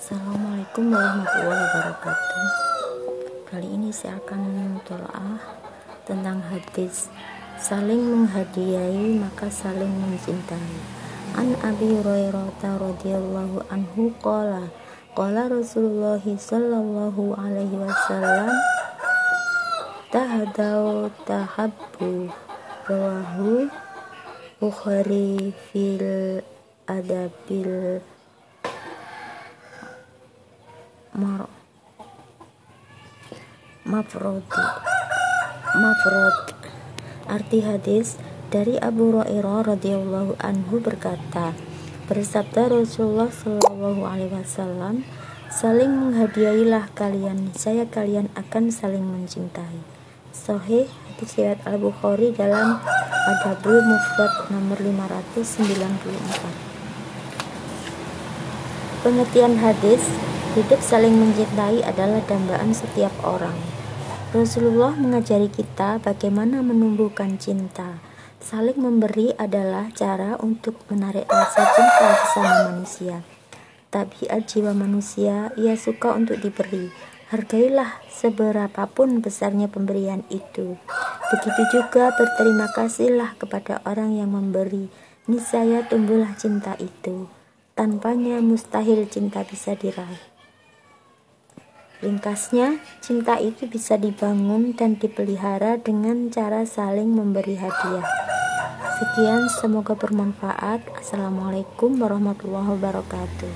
Assalamualaikum warahmatullahi wabarakatuh. Kali ini saya akan mentolaah tentang hadis. Saling menghadiahi maka saling mencintai. An Abi Hurairah radhiyallahu anhu qala Qala Rasulullah sallallahu alaihi wasallam Tahadau tahabbu. Rawahu Bukhari fil adabil mar mafrod. Mafrod. Arti hadis dari Abu Hurairah radhiyallahu anhu berkata bersabda Rasulullah shallallahu alaihi wasallam saling menghadiahilah kalian saya kalian akan saling mencintai Sahih hadis riwayat Al Bukhari dalam Adabul Mufrad nomor 594 Pengertian hadis Hidup saling mencintai adalah dambaan setiap orang. Rasulullah mengajari kita bagaimana menumbuhkan cinta. Saling memberi adalah cara untuk menarik rasa cinta bersama manusia. Tabiat jiwa manusia, ia suka untuk diberi. Hargailah seberapapun besarnya pemberian itu. Begitu juga berterima kasihlah kepada orang yang memberi. Niscaya tumbuhlah cinta itu. Tanpanya mustahil cinta bisa diraih. Ringkasnya, cinta itu bisa dibangun dan dipelihara dengan cara saling memberi hadiah. Sekian, semoga bermanfaat. Assalamualaikum warahmatullahi wabarakatuh.